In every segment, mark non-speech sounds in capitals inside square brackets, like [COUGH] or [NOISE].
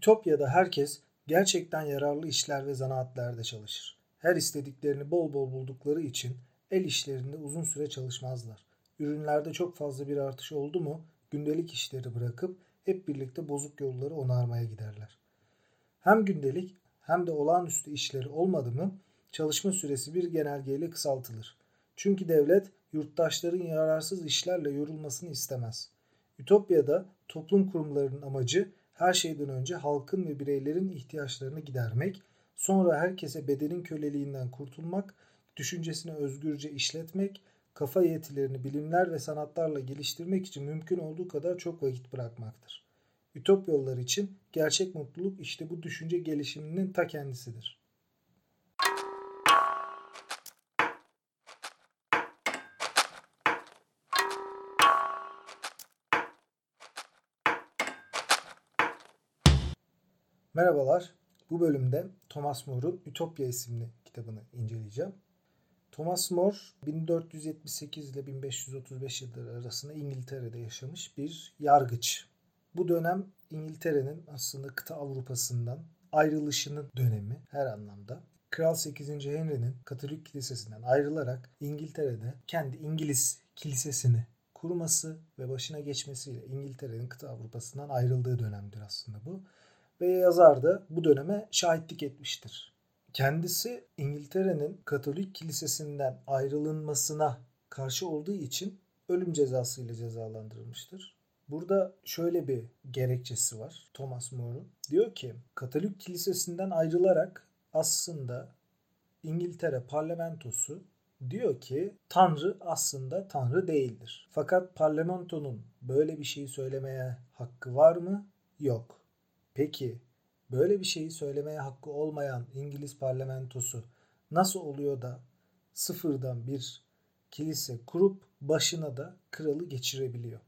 Ütopya'da herkes gerçekten yararlı işler ve zanaatlerde çalışır. Her istediklerini bol bol buldukları için el işlerinde uzun süre çalışmazlar. Ürünlerde çok fazla bir artış oldu mu gündelik işleri bırakıp hep birlikte bozuk yolları onarmaya giderler. Hem gündelik hem de olağanüstü işleri olmadı mı çalışma süresi bir genelgeyle kısaltılır. Çünkü devlet yurttaşların yararsız işlerle yorulmasını istemez. Ütopya'da toplum kurumlarının amacı her şeyden önce halkın ve bireylerin ihtiyaçlarını gidermek, sonra herkese bedenin köleliğinden kurtulmak, düşüncesini özgürce işletmek, kafa yetilerini bilimler ve sanatlarla geliştirmek için mümkün olduğu kadar çok vakit bırakmaktır. Ütopyalılar için gerçek mutluluk işte bu düşünce gelişiminin ta kendisidir. Merhabalar. Bu bölümde Thomas More'un Ütopya isimli kitabını inceleyeceğim. Thomas More 1478 ile 1535 yılları arasında İngiltere'de yaşamış bir yargıç. Bu dönem İngiltere'nin aslında kıta Avrupa'sından ayrılışının dönemi her anlamda. Kral 8. Henry'nin Katolik kilisesinden ayrılarak İngiltere'de kendi İngiliz kilisesini kurması ve başına geçmesiyle İngiltere'nin kıta Avrupa'sından ayrıldığı dönemdir aslında bu. Ve yazar da bu döneme şahitlik etmiştir. Kendisi İngiltere'nin Katolik kilisesinden ayrılınmasına karşı olduğu için ölüm cezası ile cezalandırılmıştır. Burada şöyle bir gerekçesi var Thomas More'un. Diyor ki Katolik kilisesinden ayrılarak aslında İngiltere parlamentosu diyor ki Tanrı aslında Tanrı değildir. Fakat parlamentonun böyle bir şeyi söylemeye hakkı var mı? Yok. Peki böyle bir şeyi söylemeye hakkı olmayan İngiliz parlamentosu nasıl oluyor da sıfırdan bir kilise kurup başına da kralı geçirebiliyor?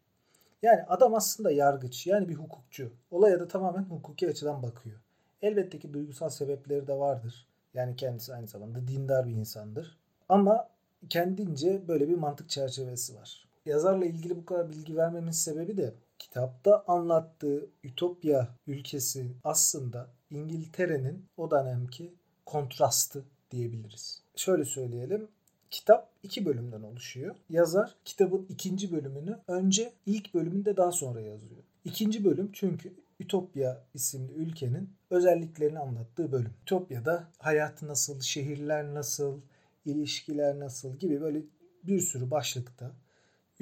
Yani adam aslında yargıç yani bir hukukçu. Olaya da tamamen hukuki açıdan bakıyor. Elbette ki duygusal sebepleri de vardır. Yani kendisi aynı zamanda dindar bir insandır. Ama kendince böyle bir mantık çerçevesi var. Yazarla ilgili bu kadar bilgi vermemin sebebi de kitapta anlattığı Ütopya ülkesi aslında İngiltere'nin o dönemki kontrastı diyebiliriz. Şöyle söyleyelim. Kitap iki bölümden oluşuyor. Yazar kitabın ikinci bölümünü önce ilk bölümünde daha sonra yazıyor. İkinci bölüm çünkü Ütopya isimli ülkenin özelliklerini anlattığı bölüm. Ütopya'da hayat nasıl, şehirler nasıl, ilişkiler nasıl gibi böyle bir sürü başlıkta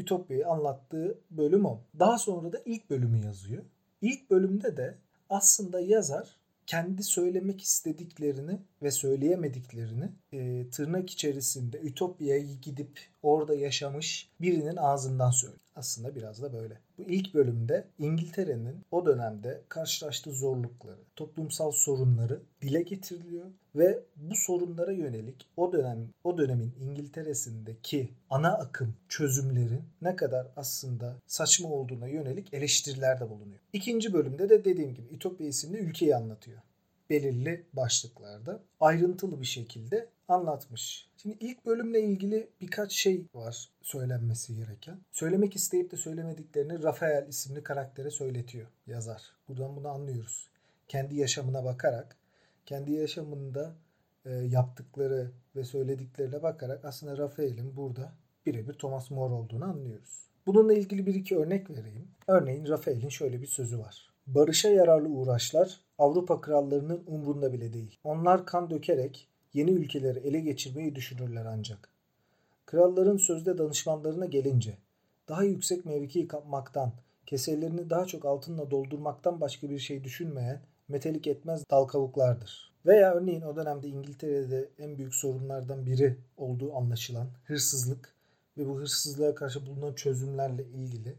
Ütopya'yı anlattığı bölüm o. Daha sonra da ilk bölümü yazıyor. İlk bölümde de aslında yazar kendi söylemek istediklerini ve söyleyemediklerini e, tırnak içerisinde Ütopya'ya gidip orada yaşamış birinin ağzından söylüyor. Aslında biraz da böyle. Bu ilk bölümde İngiltere'nin o dönemde karşılaştığı zorlukları, toplumsal sorunları dile getiriliyor ve bu sorunlara yönelik o dönem o dönemin İngiltere'sindeki ana akım çözümlerin ne kadar aslında saçma olduğuna yönelik eleştirilerde bulunuyor. İkinci bölümde de dediğim gibi Ütopya isimli ülkeyi anlatıyor belirli başlıklarda ayrıntılı bir şekilde anlatmış. Şimdi ilk bölümle ilgili birkaç şey var söylenmesi gereken. Söylemek isteyip de söylemediklerini Rafael isimli karaktere söyletiyor yazar. Buradan bunu anlıyoruz. Kendi yaşamına bakarak, kendi yaşamında e, yaptıkları ve söylediklerine bakarak aslında Rafael'in burada birebir Thomas More olduğunu anlıyoruz. Bununla ilgili bir iki örnek vereyim. Örneğin Rafael'in şöyle bir sözü var. Barışa yararlı uğraşlar Avrupa krallarının umrunda bile değil. Onlar kan dökerek yeni ülkeleri ele geçirmeyi düşünürler ancak. Kralların sözde danışmanlarına gelince daha yüksek mevki kapmaktan, keselerini daha çok altınla doldurmaktan başka bir şey düşünmeyen metelik etmez dal. Veya örneğin o dönemde İngiltere'de en büyük sorunlardan biri olduğu anlaşılan hırsızlık ve bu hırsızlığa karşı bulunan çözümlerle ilgili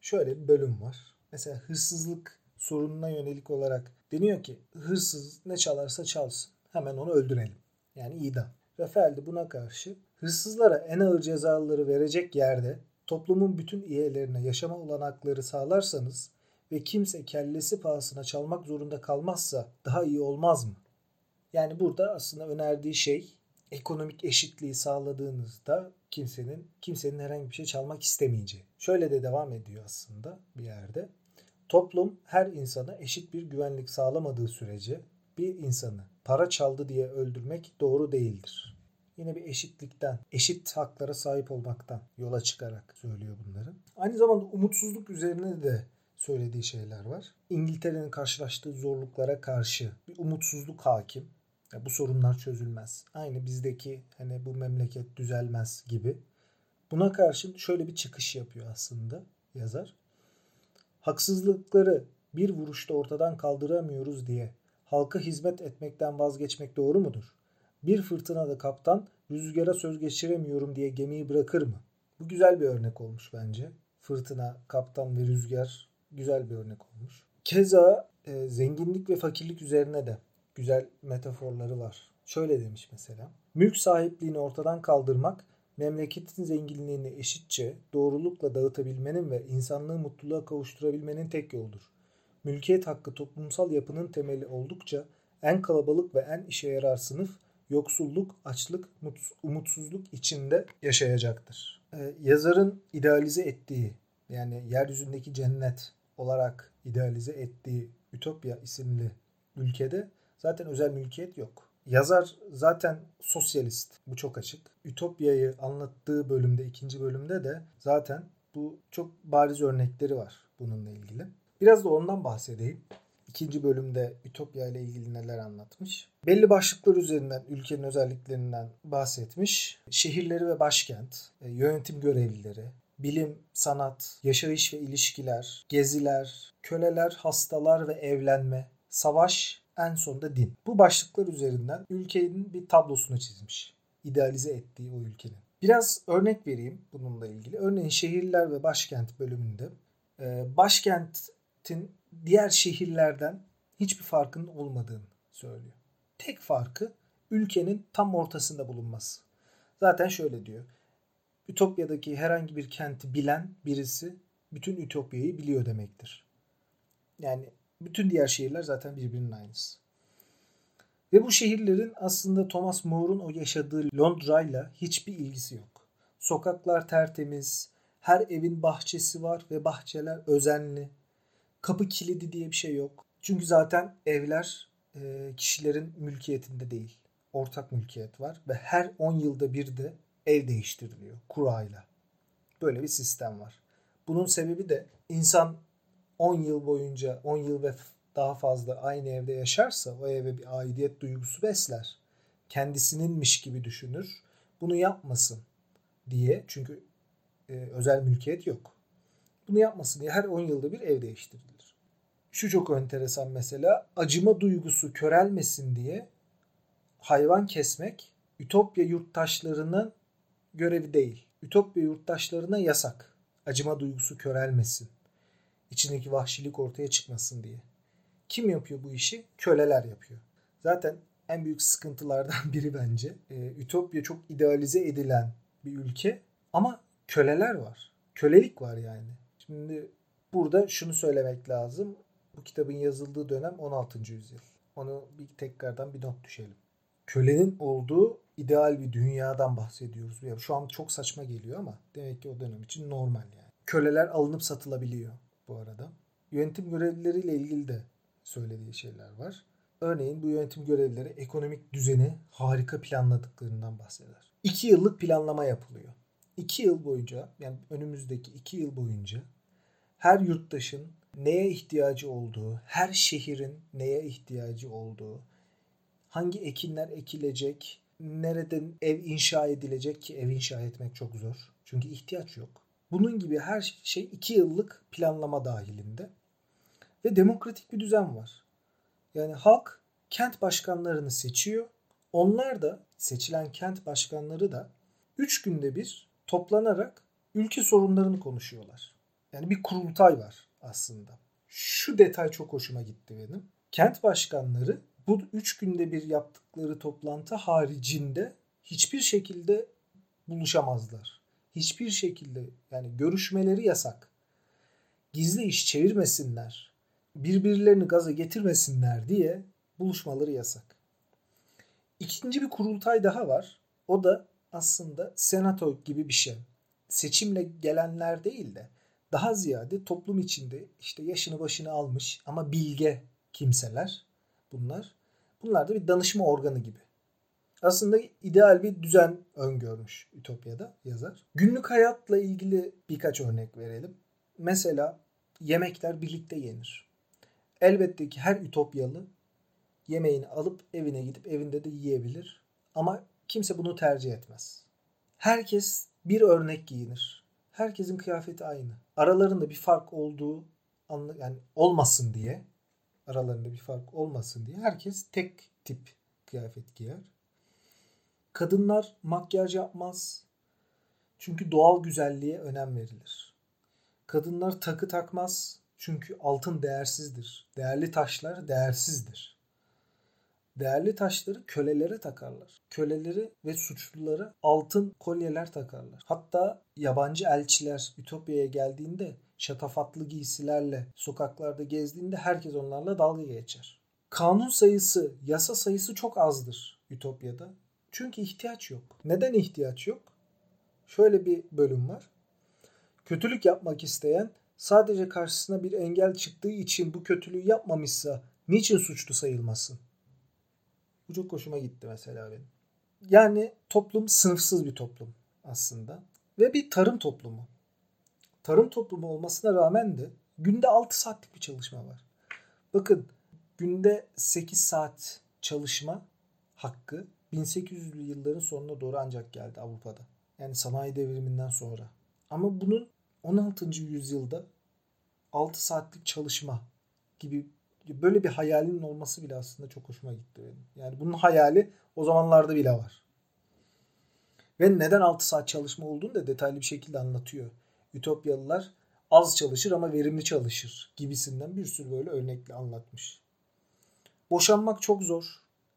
şöyle bir bölüm var. Mesela hırsızlık sorununa yönelik olarak deniyor ki hırsız ne çalarsa çalsın hemen onu öldürelim. Yani idam. Rafael de buna karşı hırsızlara en ağır cezaları verecek yerde toplumun bütün üyelerine yaşama olanakları sağlarsanız ve kimse kellesi pahasına çalmak zorunda kalmazsa daha iyi olmaz mı? Yani burada aslında önerdiği şey ekonomik eşitliği sağladığınızda kimsenin kimsenin herhangi bir şey çalmak istemeyeceği. Şöyle de devam ediyor aslında bir yerde. Toplum her insana eşit bir güvenlik sağlamadığı sürece bir insanı para çaldı diye öldürmek doğru değildir. Yine bir eşitlikten, eşit haklara sahip olmaktan yola çıkarak söylüyor bunları. Aynı zamanda umutsuzluk üzerine de söylediği şeyler var. İngiltere'nin karşılaştığı zorluklara karşı bir umutsuzluk hakim. Ya bu sorunlar çözülmez. Aynı bizdeki hani bu memleket düzelmez gibi. Buna karşın şöyle bir çıkış yapıyor aslında yazar. Haksızlıkları bir vuruşta ortadan kaldıramıyoruz diye halka hizmet etmekten vazgeçmek doğru mudur? Bir fırtınada kaptan rüzgara söz geçiremiyorum diye gemiyi bırakır mı? Bu güzel bir örnek olmuş bence. Fırtına, kaptan ve rüzgar güzel bir örnek olmuş. Keza e, zenginlik ve fakirlik üzerine de güzel metaforları var. Şöyle demiş mesela. Mülk sahipliğini ortadan kaldırmak memleketin zenginliğini eşitçe doğrulukla dağıtabilmenin ve insanlığı mutluluğa kavuşturabilmenin tek yoludur. Mülkiyet hakkı toplumsal yapının temeli oldukça en kalabalık ve en işe yarar sınıf yoksulluk, açlık, umutsuzluk içinde yaşayacaktır. Ee, yazarın idealize ettiği yani yeryüzündeki cennet olarak idealize ettiği Ütopya isimli ülkede zaten özel mülkiyet yok. Yazar zaten sosyalist. Bu çok açık. Ütopya'yı anlattığı bölümde, ikinci bölümde de zaten bu çok bariz örnekleri var bununla ilgili. Biraz da ondan bahsedeyim. İkinci bölümde Ütopya ile ilgili neler anlatmış. Belli başlıklar üzerinden ülkenin özelliklerinden bahsetmiş. Şehirleri ve başkent, e, yönetim görevlileri, bilim, sanat, yaşayış ve ilişkiler, geziler, köleler, hastalar ve evlenme, savaş en sonunda din. Bu başlıklar üzerinden ülkenin bir tablosunu çizmiş. İdealize ettiği o ülkenin. Biraz örnek vereyim bununla ilgili. Örneğin şehirler ve başkent bölümünde e, başkentin diğer şehirlerden hiçbir farkının olmadığını söylüyor. Tek farkı ülkenin tam ortasında bulunması. Zaten şöyle diyor. Ütopya'daki herhangi bir kenti bilen birisi bütün Ütopya'yı biliyor demektir. Yani bütün diğer şehirler zaten birbirinin aynısı. Ve bu şehirlerin aslında Thomas More'un o yaşadığı Londra'yla hiçbir ilgisi yok. Sokaklar tertemiz, her evin bahçesi var ve bahçeler özenli. Kapı kilidi diye bir şey yok. Çünkü zaten evler e, kişilerin mülkiyetinde değil. Ortak mülkiyet var ve her 10 yılda bir de ev değiştiriliyor kurayla. Böyle bir sistem var. Bunun sebebi de insan 10 yıl boyunca 10 yıl ve daha fazla aynı evde yaşarsa o eve bir aidiyet duygusu besler. Kendisininmiş gibi düşünür. Bunu yapmasın diye çünkü e, özel mülkiyet yok. Bunu yapmasın diye her 10 yılda bir ev değiştirilir. Şu çok enteresan mesela acıma duygusu körelmesin diye hayvan kesmek Ütopya yurttaşlarının görevi değil. Ütopya yurttaşlarına yasak. Acıma duygusu körelmesin içindeki vahşilik ortaya çıkmasın diye. Kim yapıyor bu işi? Köleler yapıyor. Zaten en büyük sıkıntılardan [LAUGHS] biri bence. Ee, Ütopya çok idealize edilen bir ülke ama köleler var. Kölelik var yani. Şimdi burada şunu söylemek lazım. Bu kitabın yazıldığı dönem 16. yüzyıl. Onu bir tekrardan bir not düşelim. Kölenin olduğu ideal bir dünyadan bahsediyoruz. Ya şu an çok saçma geliyor ama demek ki o dönem için normal yani. Köleler alınıp satılabiliyor bu arada. Yönetim görevlileriyle ilgili de söylediği şeyler var. Örneğin bu yönetim görevlileri ekonomik düzeni harika planladıklarından bahseder. İki yıllık planlama yapılıyor. İki yıl boyunca yani önümüzdeki iki yıl boyunca her yurttaşın neye ihtiyacı olduğu, her şehrin neye ihtiyacı olduğu, hangi ekinler ekilecek, nereden ev inşa edilecek ki ev inşa etmek çok zor. Çünkü ihtiyaç yok. Bunun gibi her şey iki yıllık planlama dahilinde. Ve demokratik bir düzen var. Yani halk kent başkanlarını seçiyor. Onlar da seçilen kent başkanları da üç günde bir toplanarak ülke sorunlarını konuşuyorlar. Yani bir kurultay var aslında. Şu detay çok hoşuma gitti benim. Kent başkanları bu üç günde bir yaptıkları toplantı haricinde hiçbir şekilde buluşamazlar hiçbir şekilde yani görüşmeleri yasak. Gizli iş çevirmesinler, birbirlerini gaza getirmesinler diye buluşmaları yasak. İkinci bir kurultay daha var. O da aslında senato gibi bir şey. Seçimle gelenler değil de Daha ziyade toplum içinde işte yaşını başını almış ama bilge kimseler bunlar. Bunlar da bir danışma organı gibi. Aslında ideal bir düzen öngörmüş Ütopya'da yazar. Günlük hayatla ilgili birkaç örnek verelim. Mesela yemekler birlikte yenir. Elbette ki her Ütopyalı yemeğini alıp evine gidip evinde de yiyebilir. Ama kimse bunu tercih etmez. Herkes bir örnek giyinir. Herkesin kıyafeti aynı. Aralarında bir fark olduğu yani olmasın diye aralarında bir fark olmasın diye herkes tek tip kıyafet giyer. Kadınlar makyaj yapmaz. Çünkü doğal güzelliğe önem verilir. Kadınlar takı takmaz. Çünkü altın değersizdir. Değerli taşlar değersizdir. Değerli taşları kölelere takarlar. Köleleri ve suçlulara altın kolyeler takarlar. Hatta yabancı elçiler Ütopya'ya geldiğinde şatafatlı giysilerle sokaklarda gezdiğinde herkes onlarla dalga geçer. Kanun sayısı, yasa sayısı çok azdır Ütopya'da. Çünkü ihtiyaç yok. Neden ihtiyaç yok? Şöyle bir bölüm var. Kötülük yapmak isteyen sadece karşısına bir engel çıktığı için bu kötülüğü yapmamışsa niçin suçlu sayılmasın? Bu çok hoşuma gitti mesela benim. Yani toplum sınıfsız bir toplum aslında. Ve bir tarım toplumu. Tarım toplumu olmasına rağmen de günde 6 saatlik bir çalışma var. Bakın günde 8 saat çalışma hakkı 1800'lü yılların sonuna doğru ancak geldi Avrupa'da. Yani sanayi devriminden sonra. Ama bunun 16. yüzyılda 6 saatlik çalışma gibi böyle bir hayalinin olması bile aslında çok hoşuma gitti benim. Yani bunun hayali o zamanlarda bile var. Ve neden 6 saat çalışma olduğunu da detaylı bir şekilde anlatıyor. Ütopyalılar az çalışır ama verimli çalışır gibisinden bir sürü böyle örnekle anlatmış. Boşanmak çok zor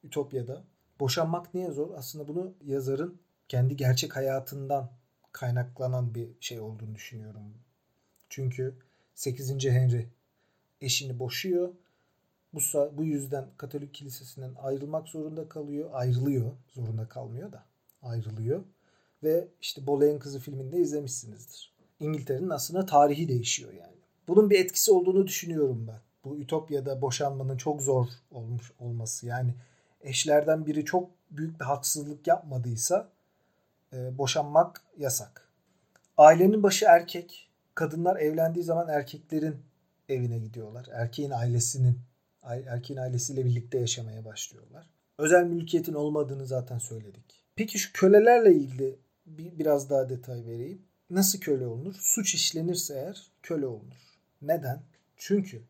Ütopya'da. Boşanmak niye zor? Aslında bunu yazarın kendi gerçek hayatından kaynaklanan bir şey olduğunu düşünüyorum. Çünkü 8. Henry eşini boşuyor. Bu, bu yüzden Katolik kilisesinden ayrılmak zorunda kalıyor. Ayrılıyor. Zorunda kalmıyor da. Ayrılıyor. Ve işte Boleyn Kızı filminde izlemişsinizdir. İngiltere'nin aslında tarihi değişiyor yani. Bunun bir etkisi olduğunu düşünüyorum ben. Bu Ütopya'da boşanmanın çok zor olmuş olması. Yani eşlerden biri çok büyük bir haksızlık yapmadıysa e, boşanmak yasak. Ailenin başı erkek. Kadınlar evlendiği zaman erkeklerin evine gidiyorlar. Erkeğin ailesinin erkeğin ailesiyle birlikte yaşamaya başlıyorlar. Özel mülkiyetin olmadığını zaten söyledik. Peki şu kölelerle ilgili bir, biraz daha detay vereyim. Nasıl köle olunur? Suç işlenirse eğer köle olunur. Neden? Çünkü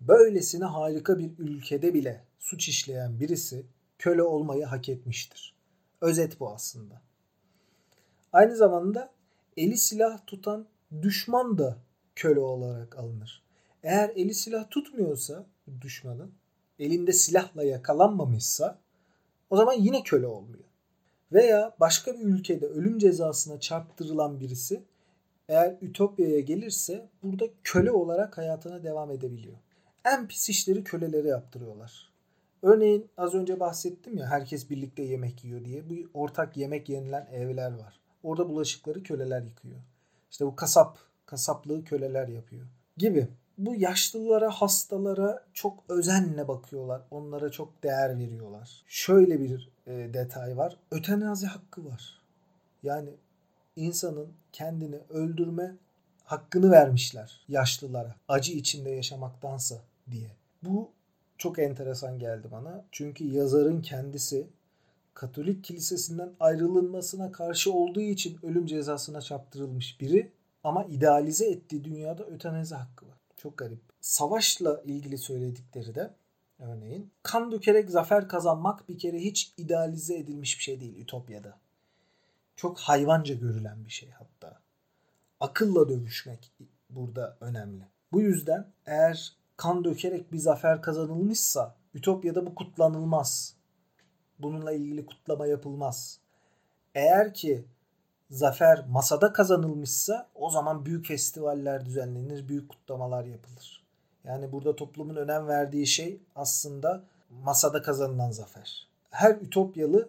böylesine harika bir ülkede bile suç işleyen birisi köle olmayı hak etmiştir. Özet bu aslında. Aynı zamanda eli silah tutan düşman da köle olarak alınır. Eğer eli silah tutmuyorsa düşmanın elinde silahla yakalanmamışsa o zaman yine köle olmuyor. Veya başka bir ülkede ölüm cezasına çarptırılan birisi eğer Ütopya'ya gelirse burada köle olarak hayatına devam edebiliyor. En pis işleri kölelere yaptırıyorlar. Örneğin az önce bahsettim ya herkes birlikte yemek yiyor diye. Bu ortak yemek yenilen evler var. Orada bulaşıkları köleler yıkıyor. İşte bu kasap, kasaplığı köleler yapıyor gibi. Bu yaşlılara, hastalara çok özenle bakıyorlar. Onlara çok değer veriyorlar. Şöyle bir e, detay var. Ötenazi hakkı var. Yani insanın kendini öldürme hakkını vermişler yaşlılara. Acı içinde yaşamaktansa diye. Bu çok enteresan geldi bana. Çünkü yazarın kendisi Katolik kilisesinden ayrılınmasına karşı olduğu için ölüm cezasına çarptırılmış biri ama idealize ettiği dünyada ötenazi hakkı var. Çok garip. Savaşla ilgili söyledikleri de örneğin kan dökerek zafer kazanmak bir kere hiç idealize edilmiş bir şey değil Ütopya'da. Çok hayvanca görülen bir şey hatta. Akılla dövüşmek burada önemli. Bu yüzden eğer kan dökerek bir zafer kazanılmışsa Ütopya'da bu kutlanılmaz. Bununla ilgili kutlama yapılmaz. Eğer ki zafer masada kazanılmışsa o zaman büyük festivaller düzenlenir, büyük kutlamalar yapılır. Yani burada toplumun önem verdiği şey aslında masada kazanılan zafer. Her Ütopyalı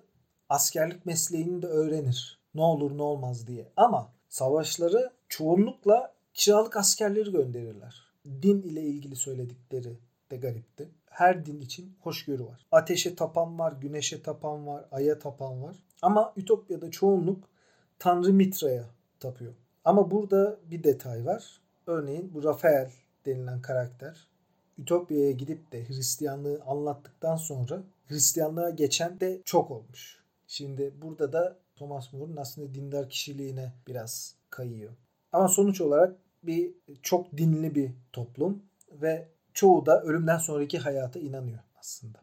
askerlik mesleğini de öğrenir. Ne olur ne olmaz diye. Ama savaşları çoğunlukla kiralık askerleri gönderirler. Din ile ilgili söyledikleri de garipti. Her din için hoşgörü var. Ateşe tapan var, güneşe tapan var, aya tapan var. Ama Ütopya'da çoğunluk Tanrı Mitra'ya tapıyor. Ama burada bir detay var. Örneğin bu Rafael denilen karakter Ütopya'ya gidip de Hristiyanlığı anlattıktan sonra Hristiyanlığa geçen de çok olmuş. Şimdi burada da Thomas More'un aslında dindar kişiliğine biraz kayıyor. Ama sonuç olarak bir çok dinli bir toplum ve çoğu da ölümden sonraki hayata inanıyor aslında.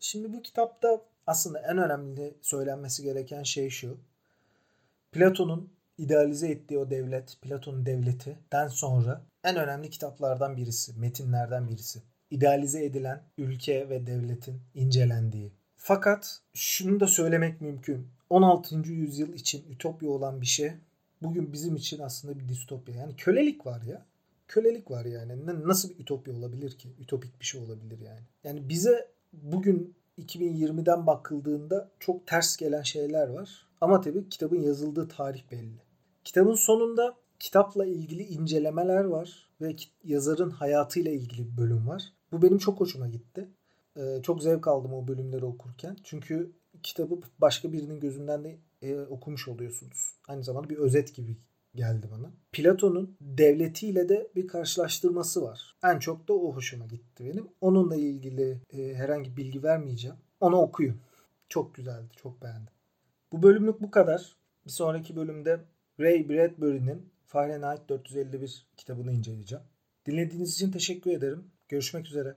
Şimdi bu kitapta aslında en önemli söylenmesi gereken şey şu. Platon'un idealize ettiği o devlet, Platon'un devletinden sonra en önemli kitaplardan birisi, metinlerden birisi. İdealize edilen ülke ve devletin incelendiği. Fakat şunu da söylemek mümkün. 16. yüzyıl için ütopya olan bir şey bugün bizim için aslında bir distopya. Yani kölelik var ya. Kölelik var yani. Nasıl bir ütopya olabilir ki? Ütopik bir şey olabilir yani. Yani bize bugün 2020'den bakıldığında çok ters gelen şeyler var. Ama tabii kitabın yazıldığı tarih belli. Kitabın sonunda kitapla ilgili incelemeler var ve yazarın hayatıyla ilgili bir bölüm var. Bu benim çok hoşuma gitti. Ee, çok zevk aldım o bölümleri okurken. Çünkü kitabı başka birinin gözünden de e, okumuş oluyorsunuz. Aynı zamanda bir özet gibi geldi bana. Platon'un devletiyle de bir karşılaştırması var. En çok da o hoşuma gitti benim. Onunla ilgili e, herhangi bilgi vermeyeceğim. Onu okuyun. Çok güzeldi. Çok beğendim. Bu bölümlük bu kadar. Bir sonraki bölümde Ray Bradbury'nin Fahrenheit 451 kitabını inceleyeceğim. Dinlediğiniz için teşekkür ederim. Görüşmek üzere.